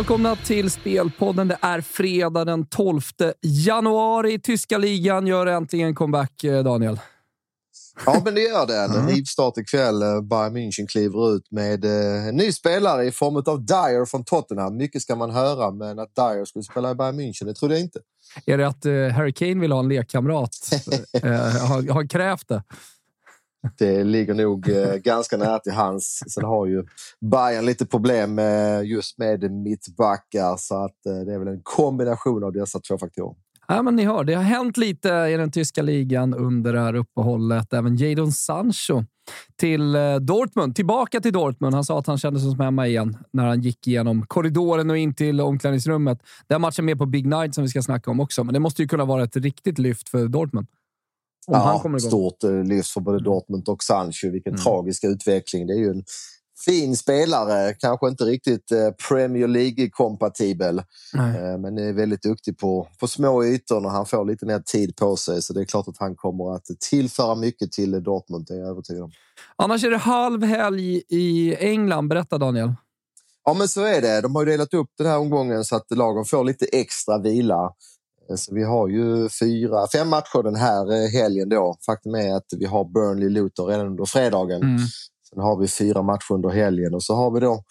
Välkomna till Spelpodden. Det är fredag den 12 januari. Tyska ligan gör äntligen comeback, eh, Daniel. Ja, men det gör det. En rivstart ikväll. Eh, Bayern München kliver ut med eh, en ny spelare i form av Dyer från Tottenham. Mycket ska man höra, men att Dyer skulle spela i Bayern München, det trodde jag inte. Är det att Harry Kane vill ha en lekkamrat? har, har krävt det? Det ligger nog eh, ganska nära till hans. Sen har ju Bayern lite problem med, just med mittbackar så att eh, det är väl en kombination av dessa två faktorer. Ja, men ni hör, det har hänt lite i den tyska ligan under det här uppehållet. Även Jadon Sancho till eh, Dortmund. Tillbaka till Dortmund. Han sa att han kände sig som hemma igen när han gick igenom korridoren och in till omklädningsrummet. Den matchen med på Big Night som vi ska snacka om också, men det måste ju kunna vara ett riktigt lyft för Dortmund. Om ja, han kommer igång. Stort eh, lyft för både Dortmund och Sancho. Vilken mm. tragisk utveckling. Det är ju en fin spelare, kanske inte riktigt eh, Premier League-kompatibel. Eh, men är väldigt duktig på, på små ytor när han får lite mer tid på sig. Så det är klart att han kommer att tillföra mycket till Dortmund, det är jag övertygad om. Annars är det halv helg i England. Berätta Daniel. Ja, men så är det. De har delat upp den här omgången så att lagen får lite extra vila. Så vi har ju fyra, fem matcher den här eh, helgen då. Faktum är att vi har Burnley-Luton redan under fredagen. Mm. Sen har vi fyra matcher under helgen och så har vi då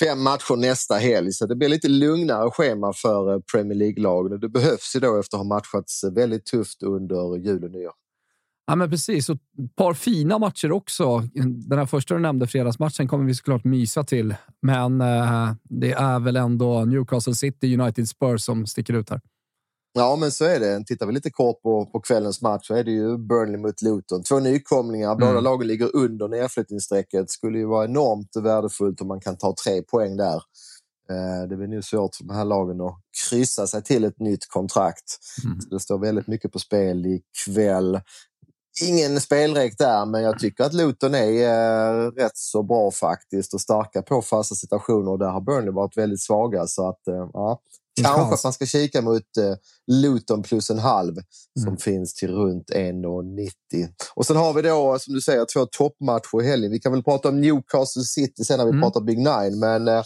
fem matcher nästa helg. Så det blir lite lugnare schema för eh, Premier League-lagen. Det behövs ju då efter att ha matchats väldigt tufft under jul och nyår. Ja, men precis. Och ett par fina matcher också. Den här första du nämnde, fredagsmatchen, kommer vi såklart mysa till. Men eh, det är väl ändå Newcastle City, United Spurs som sticker ut här. Ja, men så är det. Tittar vi lite kort på, på kvällens match så är det ju Burnley mot Luton. Två nykomlingar. Båda mm. lagen ligger under nedflyttningsstrecket. skulle ju vara enormt värdefullt om man kan ta tre poäng där. Eh, det blir nu svårt för de här lagen att kryssa sig till ett nytt kontrakt. Mm. Det står väldigt mycket på spel ikväll. Ingen spelrek där, men jag tycker att Luton är eh, rätt så bra faktiskt och starka på fasta situationer. Där har Burnley varit väldigt svaga. Så att, eh, ja, Kanske att man ska kika mot eh, Luton plus en halv som mm. finns till runt 1,90. Och sen har vi då, som du säger, två toppmatcher i helgen. Vi kan väl prata om Newcastle City sen när vi mm. pratar Big Nine, men eh,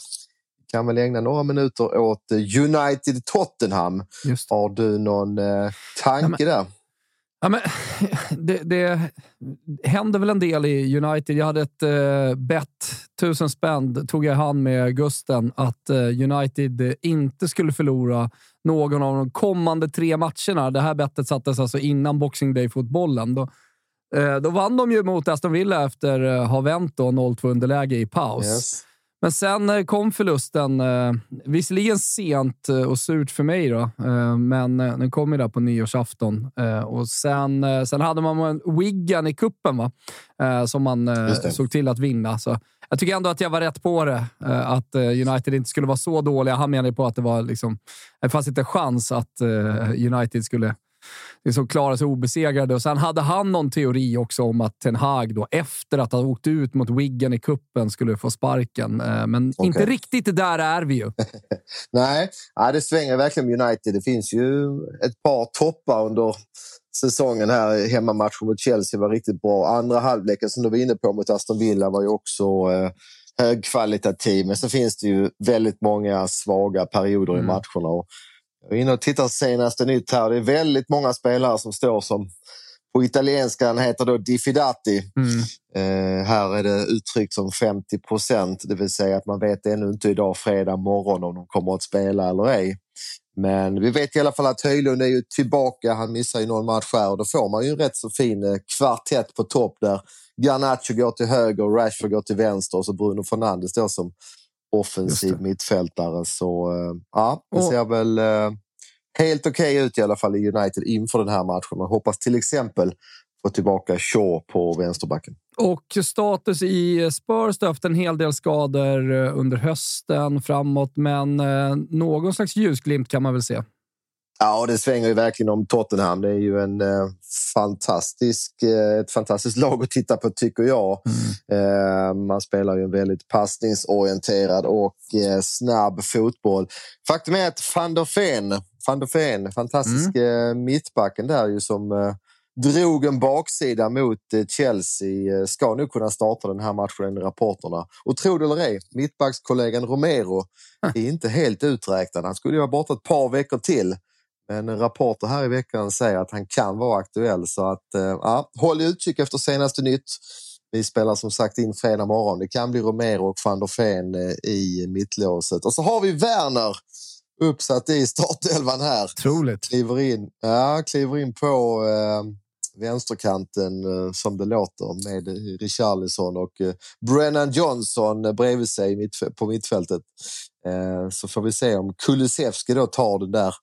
kan väl ägna några minuter åt eh, United Tottenham. Har du någon eh, tanke ja, men, där? Ja, men, det, det händer väl en del i United. Jag hade ett eh, bett, tusen spänn tog jag i hand med Gusten, att eh, United inte skulle förlora någon av de kommande tre matcherna. Det här bettet sattes alltså innan Boxing Day-fotbollen. Då, eh, då vann de ju mot Aston Villa efter att eh, ha vänt 0-2 underläge i paus. Yes. Men sen eh, kom förlusten. Eh, visserligen sent eh, och surt för mig, då, men den kom ju där på nyårsafton. Och sen, sen hade man en Wigan i kuppen va? som man såg till att vinna. Så jag tycker ändå att jag var rätt på det. Att United inte skulle vara så dåliga. Han menade på att det var liksom, det fanns inte chans att United skulle liksom klara sig obesegrade. Och sen hade han någon teori också om att Ten Hag då, efter att ha åkt ut mot Wigan i kuppen skulle få sparken. Eh, men okay. inte riktigt där är vi ju. Nej, det svänger verkligen United. Det finns ju ett par toppar under säsongen här. Hemmamatchen mot Chelsea var riktigt bra. Andra halvleken som du var inne på mot Aston Villa var ju också eh, högkvalitativ. Men så finns det ju väldigt många svaga perioder mm. i matcherna. Och jag är inne och tittar senaste nytt här. Det är väldigt många spelare som står som på italienska han heter då diffidati. Mm. Eh, här är det uttryckt som 50 procent, det vill säga att man vet ännu inte idag fredag morgon om de kommer att spela eller ej. Men vi vet i alla fall att Höjlund är ju tillbaka. Han missar ju någon match här och då får man ju en rätt så fin eh, kvartett på topp där Garnacho går till höger, Rashford går till vänster och så Bruno Fernandes då som offensiv mittfältare. Så eh, ja, det ser väl eh, helt okej okay ut i alla fall i United inför den här matchen. Man hoppas till exempel få tillbaka Shaw på vänsterbacken. Och status i Spurs har haft en hel del skador eh, under hösten framåt, men någon slags ljusglimt kan man väl se. Ja, det svänger ju verkligen om Tottenham. Det är ju en eh, fantastisk, eh, ett fantastiskt lag att titta på, tycker jag. Mm. Eh, man spelar ju en väldigt passningsorienterad och eh, snabb fotboll. Faktum är att van der Ven, van der Ven fantastisk mm. Eh, mittbacken där ju som eh, drog en baksida mot Chelsea. Ska nu kunna starta den här matchen i rapporterna. Och tro det eller ej, mittbackskollegan Romero är inte helt uträknad. Han skulle ju vara borta ett par veckor till. Men rapporter här i veckan säger att han kan vara aktuell så att eh, ja, håll utkik efter senaste nytt. Vi spelar som sagt in fredag morgon. Det kan bli Romero och van der Ven eh, i mittlåset. Och så har vi Werner uppsatt i startelvan här. Troligt. Kliver in, ja, kliver in på eh, vänsterkanten eh, som det låter med Richarlison och eh, Brennan Johnson bredvid sig mitt, på mittfältet. Eh, så får vi se om Kulusevski då tar den där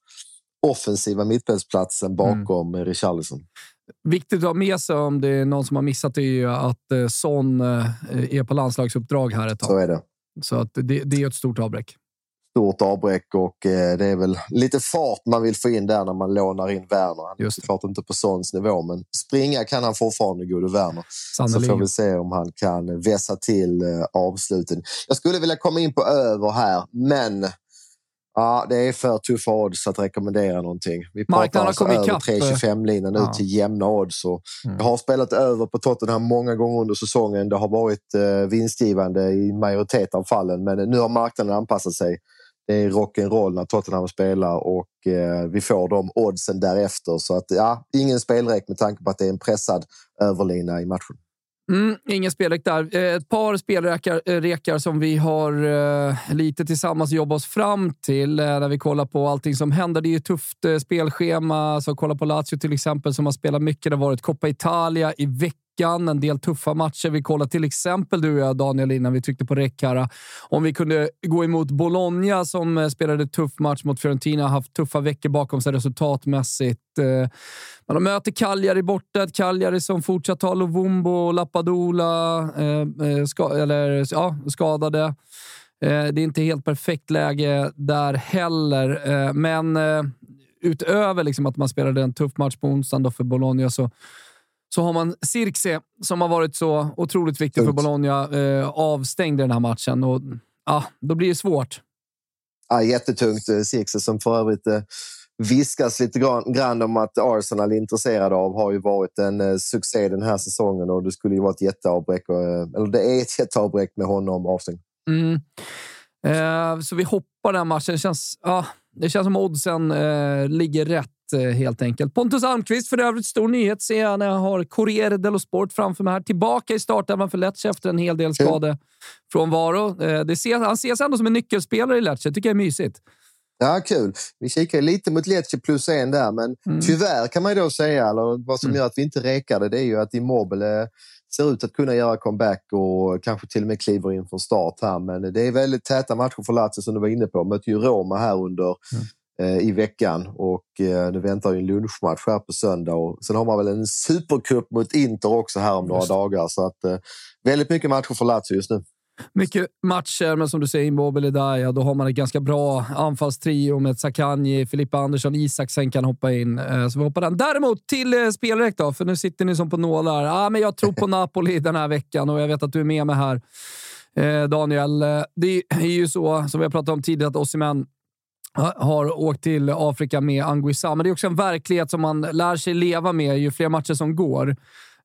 offensiva mittfältsplatsen mm. bakom mm. Richarlison. Viktigt att ha med sig om det är någon som har missat det är ju att eh, Son eh, är på landslagsuppdrag här ett tag. Så är det. Så att det, det är ett stort avbräck. Stort avbräck och det är väl lite fart man vill få in där när man lånar in Werner. Han är såklart inte på Sons nivå, men springa kan han fortfarande, gode Werner. Sannolikt. Så får vi se om han kan vässa till avsluten. Jag skulle vilja komma in på över här, men Ja, det är för tuffa odds att rekommendera någonting. Vi pratar alltså över 3,25-linan ja. ut till jämna odds. Och mm. Jag har spelat över på Tottenham många gånger under säsongen. Det har varit eh, vinstgivande i majoritet av fallen, men nu har marknaden anpassat sig. Det är rock'n'roll när Tottenham spelar och eh, vi får de oddsen därefter. Så att ja, ingen spelrek med tanke på att det är en pressad överlina i matchen. Mm, ingen spelrek där. Eh, ett par spelrekar eh, som vi har eh, lite tillsammans jobbat oss fram till när vi kollar på allting som händer. Det är ju ett tufft spelschema. Så kolla på Lazio till exempel som har spelat mycket. Det har varit Coppa Italia i veckan veckan. En del tuffa matcher. Vi kollade till exempel du och jag, Daniel, innan vi tryckte på räck här. Om vi kunde gå emot Bologna som eh, spelade tuff match mot Fiorentina, haft tuffa veckor bakom sig resultatmässigt. Eh, men de möter Cagliari borta. Ett Cagliari som fortsatt har Lovumbo och Lappadola eh, ska, eller, ja, skadade. Det är inte helt perfekt läge där heller, men utöver liksom att man spelade en tuff match på onsdagen för Bologna så så har man Cirkse som har varit så otroligt viktig Tungt. för Bologna eh, avstängd i den här matchen. Och, ja, då blir det svårt. Ja, jättetungt. Eh, Cirkse som för övrigt eh, viskas lite grann, grann om att Arsenal är intresserade av har ju varit en eh, succé den här säsongen och det skulle ju vara ett jätteavbräck. Eh, eller det är ett jätteavbräck med honom avstängd. Mm. Eh, så vi hoppar den matchen. Det känns, ah, det känns som oddsen eh, ligger rätt Eh, helt enkelt. Pontus Almqvist, för övrigt stor nyhet ser jag när jag har Corriere dello Sport framför mig här. Tillbaka i startelvan för Lecce efter en hel del skade från Varo. Eh, det ses, han ses ändå som en nyckelspelare i Lecce. tycker jag är mysigt. Ja, kul. Vi kikar lite mot Lecce plus en där, men mm. tyvärr kan man då säga, eller vad som mm. gör att vi inte räkade, det är ju att Immobile ser ut att kunna göra comeback och kanske till och med kliver in från start här. Men det är väldigt täta matcher för Lazio som du var inne på. Möter ju Roma här under mm. Eh, i veckan och eh, det väntar ju en lunchmatch här på söndag. Och sen har man väl en supercup mot Inter också här om några dagar. Så att, eh, väldigt mycket matcher för Lazio just nu. Mycket matcher, men som du säger, Immobile där, ja, då har man ett ganska bra anfallstrio med Sakanji, Filippa Andersson, Isaksen kan hoppa in. Så vi hoppar den. Däremot till spelräck då, för nu sitter ni som på nålar. Ah, men jag tror på Napoli den här veckan och jag vet att du är med mig här. Daniel, det är ju så som vi har pratat om tidigare att Osimhen har åkt till Afrika med Anguissa. Men det är också en verklighet som man lär sig leva med ju fler matcher som går.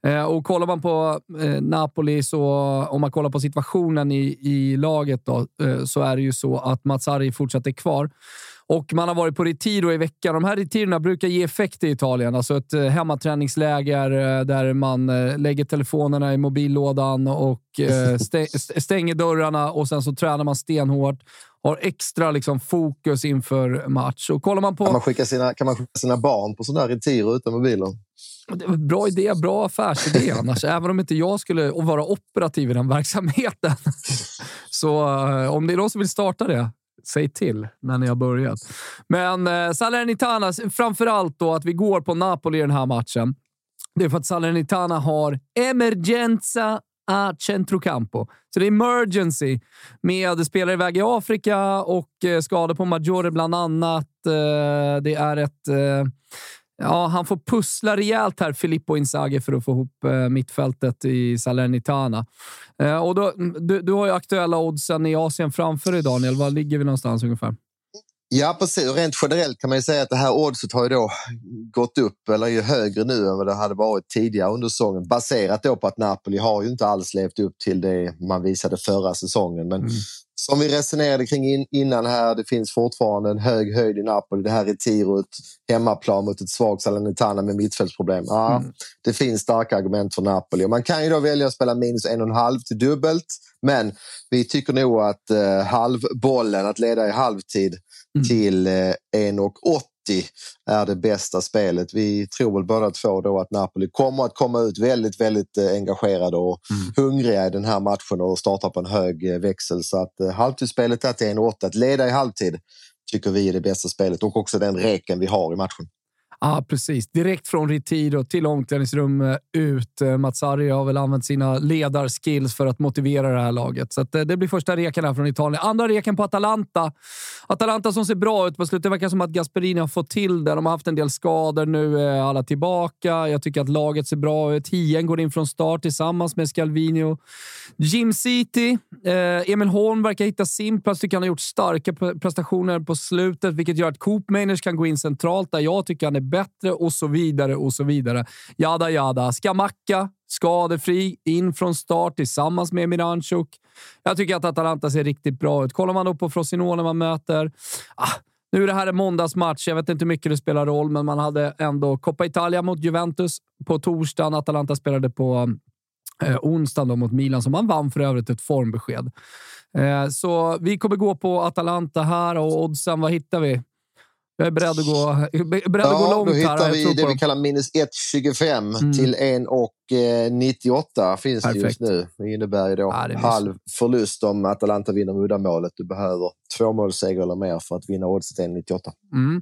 Eh, och kollar man på eh, Napoli, så om man kollar på situationen i, i laget, då, eh, så är det ju så att Mats Arri fortsatt är kvar. Och man har varit på retiro i veckan. De här retirerna brukar ge effekt i Italien. Alltså ett eh, hemmaträningsläger eh, där man eh, lägger telefonerna i mobillådan och stänger dörrarna och sen så tränar man stenhårt. Har extra liksom, fokus inför match. Och kollar man på... kan, man skicka sina, kan man skicka sina barn på sådana här retiro utan mobiler? Bra idé, bra affärsidé annars. Även om inte jag skulle vara operativ i den verksamheten. Så om det är någon som vill starta det, säg till när ni har börjat. Men eh, Salernitana, framförallt då att vi går på Napoli i den här matchen. Det är för att Salernitana har emergenza a centrocampo. Så det är emergency med spelare iväg i Afrika och eh, skador på Maggiore bland annat. Eh, det är ett eh, Ja, han får pussla rejält här, Filippo Inzaghi, för att få ihop eh, mittfältet i Salernitana. Eh, och då, du, du har ju aktuella oddsen i Asien framför dig, Daniel. Var ligger vi någonstans ungefär? Ja, precis. Rent generellt kan man säga att det här oddset har ju då gått upp, eller är högre nu än vad det hade varit tidigare under säsongen. Baserat då på att Napoli har ju inte alls levt upp till det man visade förra säsongen. Men mm. Som vi resonerade kring in, innan här, det finns fortfarande en hög höjd i Napoli. Det här är tirot, hemmaplan mot ett svagt Salernitana med mittfältsproblem. Ja, mm. Det finns starka argument för Napoli. Man kan ju då välja att spela minus en och en halv till dubbelt. Men vi tycker nog att eh, halvbollen, att leda i halvtid, mm. till eh, 1,80 är det bästa spelet. Vi tror väl båda två då att Napoli kommer att komma ut väldigt, väldigt eh, engagerade och mm. hungriga i den här matchen och starta på en hög eh, växel. Så att eh, halvtidsspelet är till 1,8. Att leda i halvtid tycker vi är det bästa spelet och också den reken vi har i matchen. Ja, precis. Direkt från Retiro till omklädningsrum eh, ut. Eh, Mats Arri har väl använt sina ledarskills för att motivera det här laget. Så eh, det blir första reken här från Italien. Andra reken på Atalanta. Atalanta som ser bra ut på slutet. Det verkar som att Gasperini har fått till det. De har haft en del skador. Nu är alla tillbaka. Jag tycker att laget ser bra ut. Hien går in från start tillsammans med Scalvini Jim City. Eh, Emil Holm verkar hitta sin plats. Tycker han har gjort starka prestationer på slutet, vilket gör att Coop Mainers kan gå in centralt där jag tycker han är bättre och så vidare och så vidare. Jada, jada. Skamacka, skadefri, in från start tillsammans med Miranchuk. Jag tycker att Atalanta ser riktigt bra ut. Kollar man då på Frosinone man möter. Ah, nu är det här en måndagsmatch. Jag vet inte hur mycket det spelar roll, men man hade ändå Coppa Italia mot Juventus på torsdagen. Atalanta spelade på eh, onsdagen mot Milan, som man vann för övrigt ett formbesked. Eh, så vi kommer gå på Atalanta här och oddsen, vad hittar vi? Jag är beredd att gå, beredd ja, att gå långt här. Då hittar vi det vi kallar minus 1,25 mm. till 1,98 finns Perfekt. det just nu. Det innebär ju då ja, halv förlust om Atalanta vinner uddamålet. Du behöver två målseger eller mer för att vinna oddset 1,98. Mm.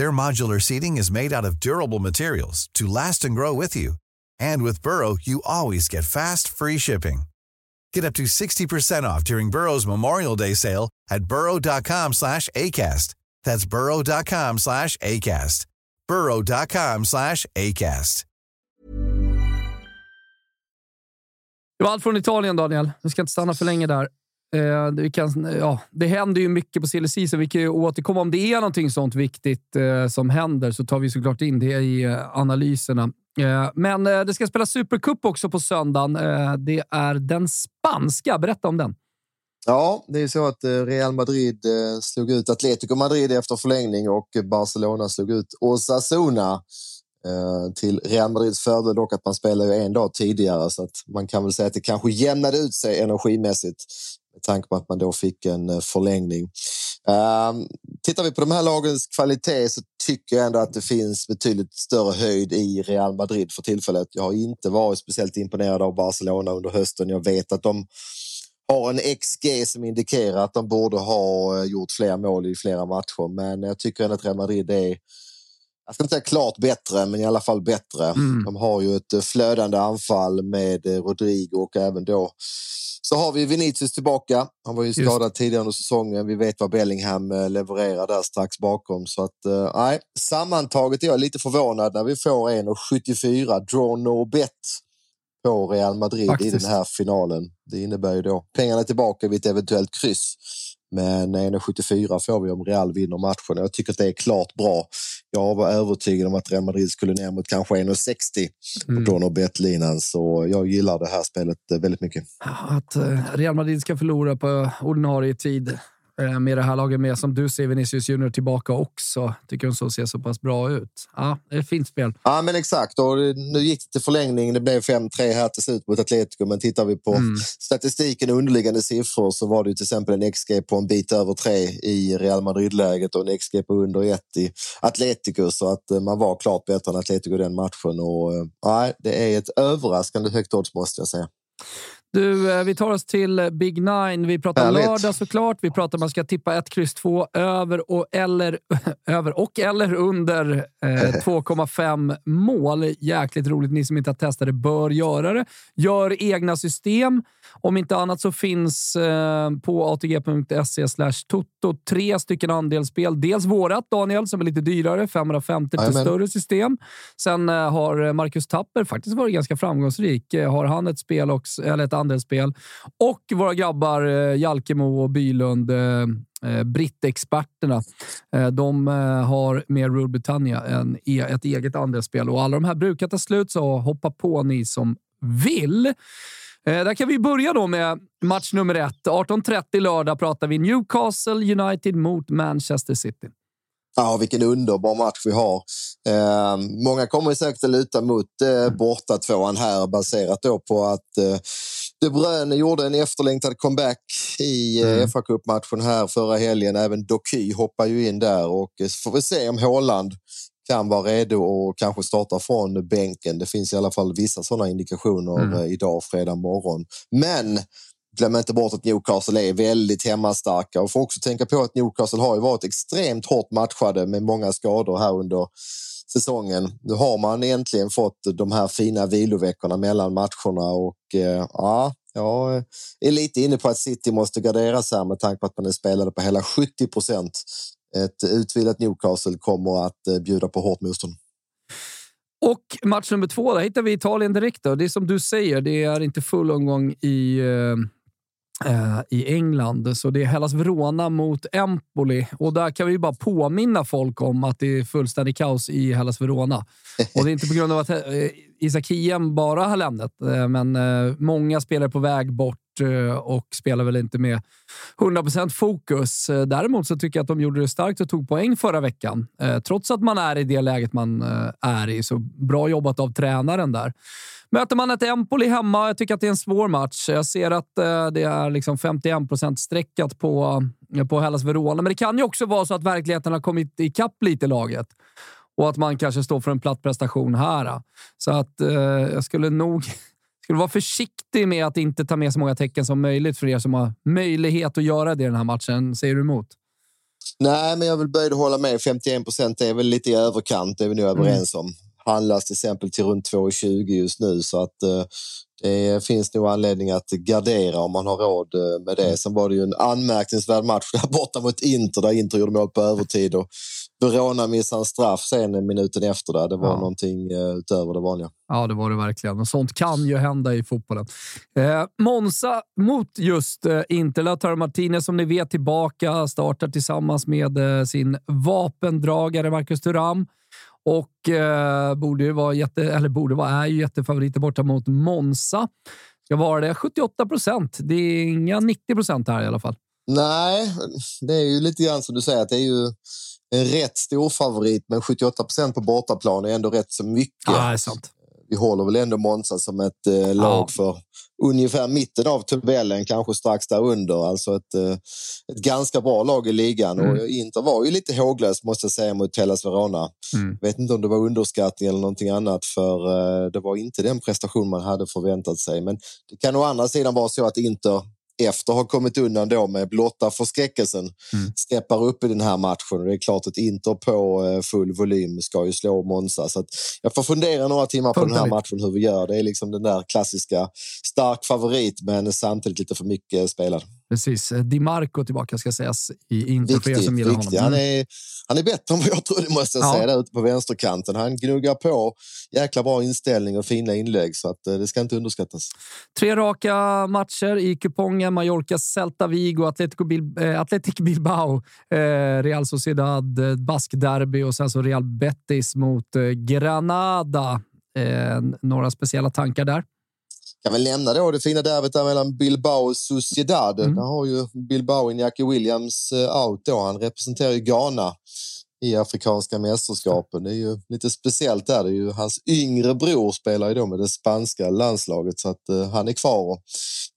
Their modular seating is made out of durable materials to last and grow with you. And with Burrow, you always get fast, free shipping. Get up to 60% off during Burrow's Memorial Day sale at burrow.com slash ACAST. That's burrow.com slash ACAST. burrow.com slash ACAST. Det var allt från Italien, Daniel. Vi ska inte stanna för länge där. Eh, det, kan, ja, det händer ju mycket på CLC, så Vi kan ju återkomma om det är någonting sånt viktigt eh, som händer så tar vi såklart in det i eh, analyserna. Eh, men eh, det ska spelas Supercup också på söndagen. Eh, det är den spanska. Berätta om den. Ja, det är så att eh, Real Madrid eh, slog ut Atletico Madrid efter förlängning och Barcelona slog ut Osasuna. Eh, till Real Madrids fördel dock att man spelar ju en dag tidigare så att man kan väl säga att det kanske jämnade ut sig energimässigt med tanke på att man då fick en eh, förlängning. Um, tittar vi på de här lagens kvalitet så tycker jag ändå att det finns betydligt större höjd i Real Madrid för tillfället. Jag har inte varit speciellt imponerad av Barcelona under hösten. Jag vet att de har en XG som indikerar att de borde ha eh, gjort fler mål i flera matcher, men jag tycker ändå att Real Madrid är jag ska inte säga klart bättre, men i alla fall bättre. Mm. De har ju ett eh, flödande anfall med eh, Rodrigo och även då så har vi Vinicius tillbaka. Han var ju skadad Just. tidigare under säsongen. Vi vet vad Bellingham eh, levererar där strax bakom. Så att, nej, sammantaget är jag lite förvånad när vi får 1,74 draw no bet på Real Madrid Faktiskt. i den här finalen. Det innebär ju då pengarna tillbaka vid ett eventuellt kryss. Men 1,74 får vi om Real vinner matchen. Jag tycker att det är klart bra. Jag var övertygad om att Real Madrid skulle ner mot kanske 1,60 mm. på Don Bettlinan, så jag gillar det här spelet väldigt mycket. Att eh, Real Madrid ska förlora på ordinarie tid Eh, med det här laget med, som du ser Vinicius Junior tillbaka också. Tycker de så ser så pass bra ut. Ja, det är fint spel. Ja, men exakt. Och nu gick det till förlängning. Det blev 5-3 här till slut mot Atletico. Men tittar vi på mm. statistiken och underliggande siffror så var det till exempel en XG på en bit över 3 i Real Madrid-läget och en XG på under 1 i Atletico. Så att eh, man var klart bättre än Atletico den matchen. Och, eh, nej, det är ett överraskande högt odds måste jag säga. Du, eh, vi tar oss till Big Nine. Vi pratar Härligt. lördag såklart. Vi pratar om man ska tippa ett kryss 2 över och eller, över och eller under eh, 2,5 mål. Jäkligt roligt. Ni som inte har testat det bör göra det. Gör egna system. Om inte annat så finns eh, på atg.se toto tre stycken andelsspel. Dels vårat, Daniel, som är lite dyrare, 550 till större system. Sen eh, har Marcus Tapper faktiskt varit ganska framgångsrik. Eh, har han ett spel också, eller ett andelsspel. Och våra grabbar eh, Jalkemo och Bylund, eh, eh brittexperterna, eh, de eh, har med Rule Britannia en, e, ett eget andelsspel och alla de här brukar ta slut, så hoppa på ni som vill. Eh, där kan vi börja då med match nummer ett. 18.30 lördag pratar vi Newcastle United mot Manchester City. Ja, vilken underbar match vi har. Eh, många kommer säkert att luta mot eh, borta tvåan här baserat då på att eh, De Bruyne gjorde en efterlängtad comeback i eh, mm. fa Cup-matchen här förra helgen. Även Doky hoppar ju in där och eh, får vi se om Håland kan vara redo och kanske starta från bänken. Det finns i alla fall vissa sådana indikationer mm. Eh, idag, fredag morgon. Men glöm inte bort att Newcastle är väldigt hemmastarka och får också tänka på att Newcastle har ju varit extremt hårt matchade med många skador här under säsongen. Nu har man äntligen fått de här fina viloveckorna mellan matcherna och eh, ja, jag är lite inne på att City måste gardera sig med tanke på att man är spelade på hela 70 procent. Ett utvilat Newcastle kommer att eh, bjuda på hårt motstånd. Och match nummer två, där hittar vi Italien direkt. Då. Det är som du säger, det är inte full omgång i eh Eh, i England. Så det är Hellas Verona mot Empoli och där kan vi bara påminna folk om att det är fullständigt kaos i Hellas Verona. Och det är inte på grund av att eh, Isak Hiem bara har lämnat, men många spelare på väg bort Eh, och spelar väl inte med 100% fokus. Eh, däremot så tycker jag att de gjorde det starkt och tog poäng förra veckan. Eh, trots att man är i det läget man är i. Så bra jobbat av tränaren där. Möter man ett Empoli hemma, jag tycker att det är en svår match. Jag ser att det är liksom 51 procent streckat på, på Hellas Verona, men det kan ju också vara så att verkligheten har kommit ikapp lite laget och att man kanske står för en platt prestation här. Så att eh, jag skulle nog skulle vara försiktig med att inte ta med så många tecken som möjligt för er som har möjlighet att göra det i den här matchen. Säger du emot? Nej, men jag vill börja hålla med. 51 procent är väl lite i överkant, det är vi nog överens om handlas till exempel till runt 2,20 just nu så att eh, det finns nog anledning att gardera om man har råd eh, med det. Mm. Sen var det ju en anmärkningsvärd match där borta mot Inter där Inter gjorde mål på övertid och Verona missade en straff sen minuten efter där. Det var ja. någonting eh, utöver det vanliga. Ja, det var det verkligen. Och sånt kan ju hända i fotbollen. Eh, Monza mot just eh, Inter. Lautaro Martinez som ni vet tillbaka startar tillsammans med eh, sin vapendragare Marcus Thuram. Och eh, borde vara jätte, eller borde vara, är ju jättefavoriter borta mot Monza. Ska vara det 78 procent. Det är inga 90 procent här i alla fall. Nej, det är ju lite grann som du säger att det är ju en rätt stor favorit, men 78 procent på bortaplan är ändå rätt så mycket. Ja. Vi håller väl ändå Monza som ett eh, lag Ja. för ungefär mitten av tabellen, kanske strax där under. Alltså ett, eh, ett ganska bra lag i ligan. Mm. Och Inter var ju lite håglös måste jag säga mot Hellas Verona. Mm. Vet inte om det var underskattning eller någonting annat för eh, det var inte den prestation man hade förväntat sig. Men det kan å andra sidan vara så att Inter efter har kommit undan då med blotta förskräckelsen Mm. steppar upp i den här matchen. Och det är klart att Inter på eh, full volym ska ju slå Monza. Så att jag får fundera några timmar på den här matchen hur vi gör. Det är liksom den där klassiska stark favorit men samtidigt lite för mycket spelad. Precis. Di Marco tillbaka ska sägas i Inter för er som gillar viktig. honom. Han Mm. är, han är bättre än vad jag trodde måste jag Ja. säga där ute på vänsterkanten. Han gnuggar på. Jäkla bra inställning och fina inlägg så att eh, det ska inte underskattas. Tre raka matcher i kupongen. Mallorca, Celta Vigo, Atletico Bil eh, Athletic Bilbao, eh, Real Sociedad, eh, Bask-derby och sen så Real Betis mot eh, Granada. Eh, några speciella tankar där? Kan väl nämna då det fina derbyt där mellan Bilbao och Sociedad. Mm. Där har ju Bilbao Iñaki Williams eh, out då. Han representerar ju Ghana i Afrikanska mästerskapen. Det är ju lite speciellt där. Det är ju hans yngre bror spelar ju då med det spanska landslaget så att eh, han är kvar och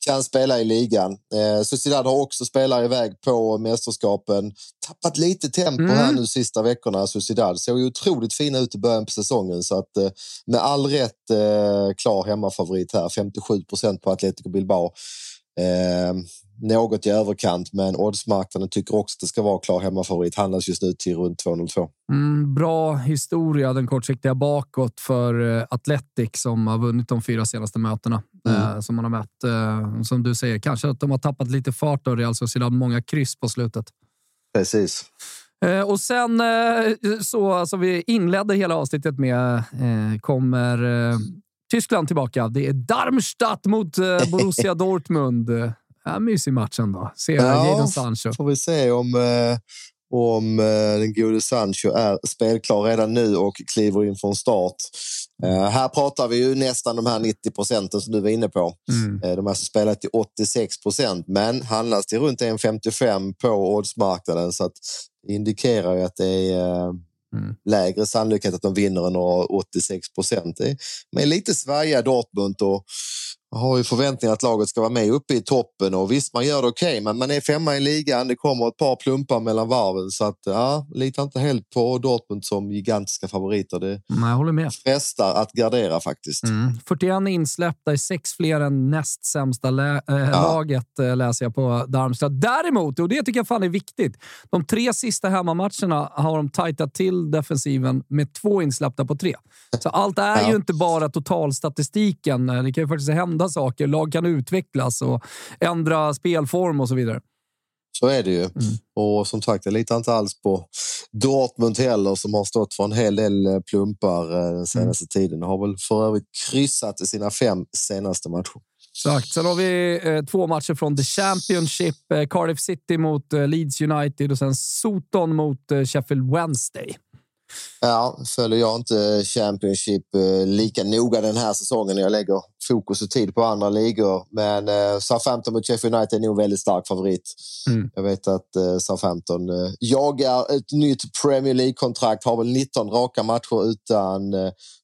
kan spela i ligan. Eh, Sociedad har också spelare iväg på mästerskapen. Tappat lite tempo Mm. här nu sista veckorna. Sociedad såg ju otroligt fina ut i början på säsongen så att eh, med all rätt eh, klar hemmafavorit här. 57 procent på Atletico Bilbao. Något i överkant, men oddsmarknaden tycker också att det ska vara klar hemmafavorit. Handlas just nu till runt 202. Mm, bra historia, den kortsiktiga bakåt för eh, Athletic som har vunnit de fyra senaste mötena eh, som man har mött. Eh, som du säger, kanske att de har tappat lite fart av Real Sociedad. Många kryss på slutet. Precis. Och sen så, alltså vi inledde hela avsnittet med, kommer Tyskland tillbaka. Det är Darmstadt mot Borussia Dortmund. Ja, mysig match ändå. Se Ja. Jadon Sancho. Får vi se om, eh, om eh, den gode Sancho är spelklar redan nu och kliver in från start. Eh, här pratar vi ju nästan de här 90 procenten som du var inne på. Mm. Eh, De har alltså spelat till 86 procent, men handlas till runt 1,55 på oddsmarknaden. Så att det indikerar ju att det är eh, Mm. lägre sannolikhet att de vinner än 86 procent. Men lite svajiga Dortmund och har ju förväntningar att laget ska vara med uppe i toppen. Och visst, man gör det okej, men man är femma i ligan. Det kommer ett par plumpar mellan varven. Så att, ja, litar inte helt på Dortmund som gigantiska favoriter. Det Nej, jag håller med. frestar att gardera faktiskt. Mm. 41 insläppta är sex fler än näst sämsta lä- äh, laget, äh, läser jag på Darmstadt. Däremot, och det tycker jag fan är viktigt, de tre sista hemmamatcherna har de tajtat till defensiven med två insläppta på tre. Så allt är Ja. ju inte bara totalstatistiken. Det kan ju faktiskt hända saker. Lag kan utvecklas och ändra spelform och så vidare. Så är det ju. Mm. Och som sagt, jag litar inte alls på Dortmund heller som har stått för en hel del eh, plumpar eh, den senaste tiden. Har väl för övrigt kryssat i sina fem senaste matcher. Exakt. Sen har vi eh, två matcher från The Championship. Eh, Cardiff City mot eh, Leeds United och sen Soton mot eh, Sheffield Wednesday. Ja, följer jag inte Championship eh, lika noga den här säsongen. Jag lägger fokus och tid på andra ligor. Men eh, Southampton mot Sheffield United är nog väldigt stark favorit. Mm. Jag vet att eh, Southampton jagar ett nytt Premier League-kontrakt. Har väl 19 raka matcher utan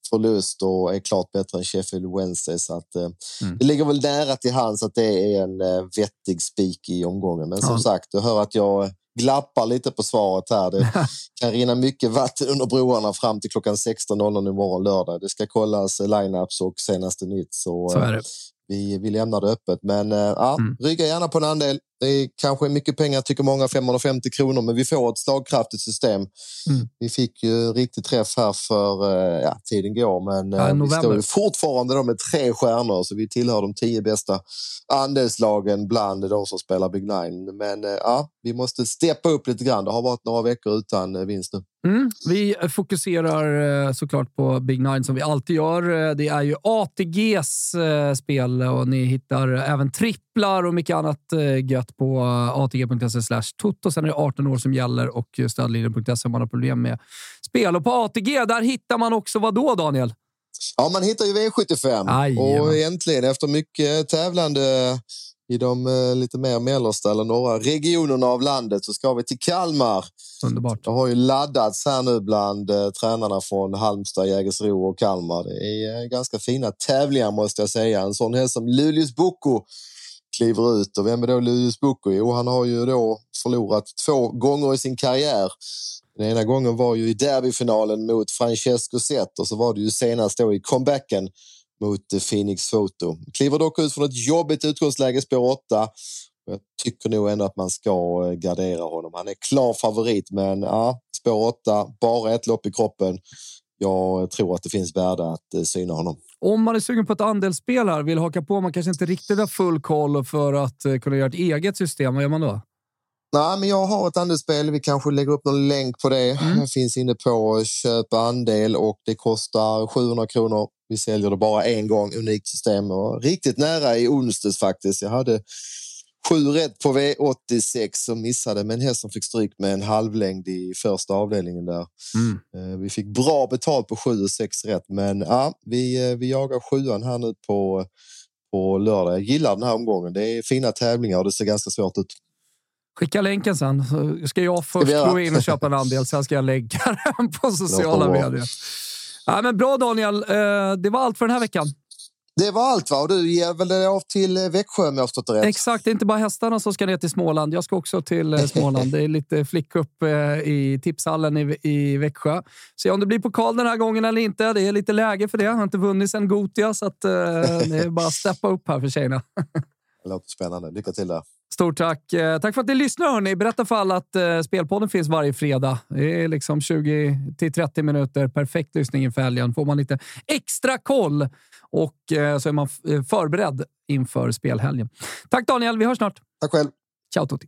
förlust och är klart bättre än Sheffield Wednesday. Så att, Mm. Det ligger väl nära till hands att det är en vettig spik i omgången. Men som Ja. sagt, du hör att jag glappar lite på svaret här. Det kan rinna mycket vatten under broarna fram till klockan 16.00 imorgon lördag. Det ska kollas lineups och senaste nytt. Så, Så eh, vi, vi lämnar det öppet. Men ja, Mm. rygga gärna på en andel. Det är kanske mycket pengar, tycker många, 550 kronor, men vi får ett slagkraftigt system. Mm. Vi fick ju riktigt träff här för, eh, ja, tiden går, men Ja, eh, vi november. står ju fortfarande då med tre stjärnor, så vi tillhör de tio bästa andelslagen bland de som spelar Big Nine. Men eh, ja, vi måste steppa upp lite grann. Det har varit några veckor utan vinst nu. Mm. Vi fokuserar såklart på Big Nine som vi alltid gör. Det är ju ATGs spel och ni hittar även tripplar och mycket annat eh, gött på eh, atg.se slash toto. Sen är det 18 år som gäller och stödlinjen.se om man har problem med spel. Och på ATG, där hittar man också vad då, Daniel? Ja, man hittar ju V75 Jajamän. och äntligen efter mycket tävlande i de eh, lite mer mellersta eller norra regionerna av landet så ska vi till Kalmar. Underbart. Det har ju laddats här nu bland eh, tränarna från Halmstad, Jägersro och Kalmar. Det är eh, ganska fina tävlingar måste jag säga. En sån häst som Lulius Boko kliver ut. Och vem är då Luis Boko? Jo, han har ju då förlorat två gånger i sin karriär. Den ena gången var ju i derbyfinalen mot Francesco Zet och så var det ju senast då i comebacken mot Phoenix Photo. Kliver dock ut från ett jobbigt utgångsläge, spår 8. Jag tycker nog ändå att man ska eh, gardera honom. Han är klar favorit, men ja, spår 8, bara ett lopp i kroppen. Jag tror att det finns värde att eh, syna honom. Om man är sugen på ett andelsspel här, vill haka på, man kanske inte riktigt har full koll för att eh, kunna göra ett eget system, vad gör man då? Nej, men jag har ett andelsspel. Vi kanske lägger upp någon länk på det. Mm. Det finns inne på köp andel och det kostar 700 kronor. Vi säljer det bara en gång, unikt system och riktigt nära i onsdags faktiskt. Jag hade sju rätt på V86 och missade med en häst som fick stryk med en halvlängd i första avdelningen där. Mm. Eh, vi fick bra betalt på sju och sex rätt, men ja, vi, eh, vi jagar sjuan här nu på, på lördag. Jag gillar den här omgången. Det är fina tävlingar och det ser ganska svårt ut. Skicka länken sen. Ska jag först ska gå in och köpa en andel, sen ska jag lägga den på sociala medier. Ja, men bra Daniel, eh, det var allt för den här veckan. Det var allt va? Och du ger väl det av till eh, Växjö om jag har förstått det rätt? Exakt, det är inte bara hästarna som ska ner till Småland. Jag ska också till eh, Småland. Det är lite flickcup i tipshallen i, i Växjö. Se om det blir pokal den här gången eller inte. Det är lite läge för det. Jag har inte vunnit sen Gotia, så att, det är bara att steppa upp här för tjejerna. Det låter spännande. Lycka till där. Stort tack. Eh, tack för att ni lyssnar. Hörni. Berätta för alla att uh, Spelpodden finns varje fredag. Det är liksom 20 30 minuter perfekt lyssning inför helgen. Får man lite extra koll och uh, så är man förberedd inför spelhelgen. Tack Daniel. Vi hörs snart. Tack själv. Ciao Tutti.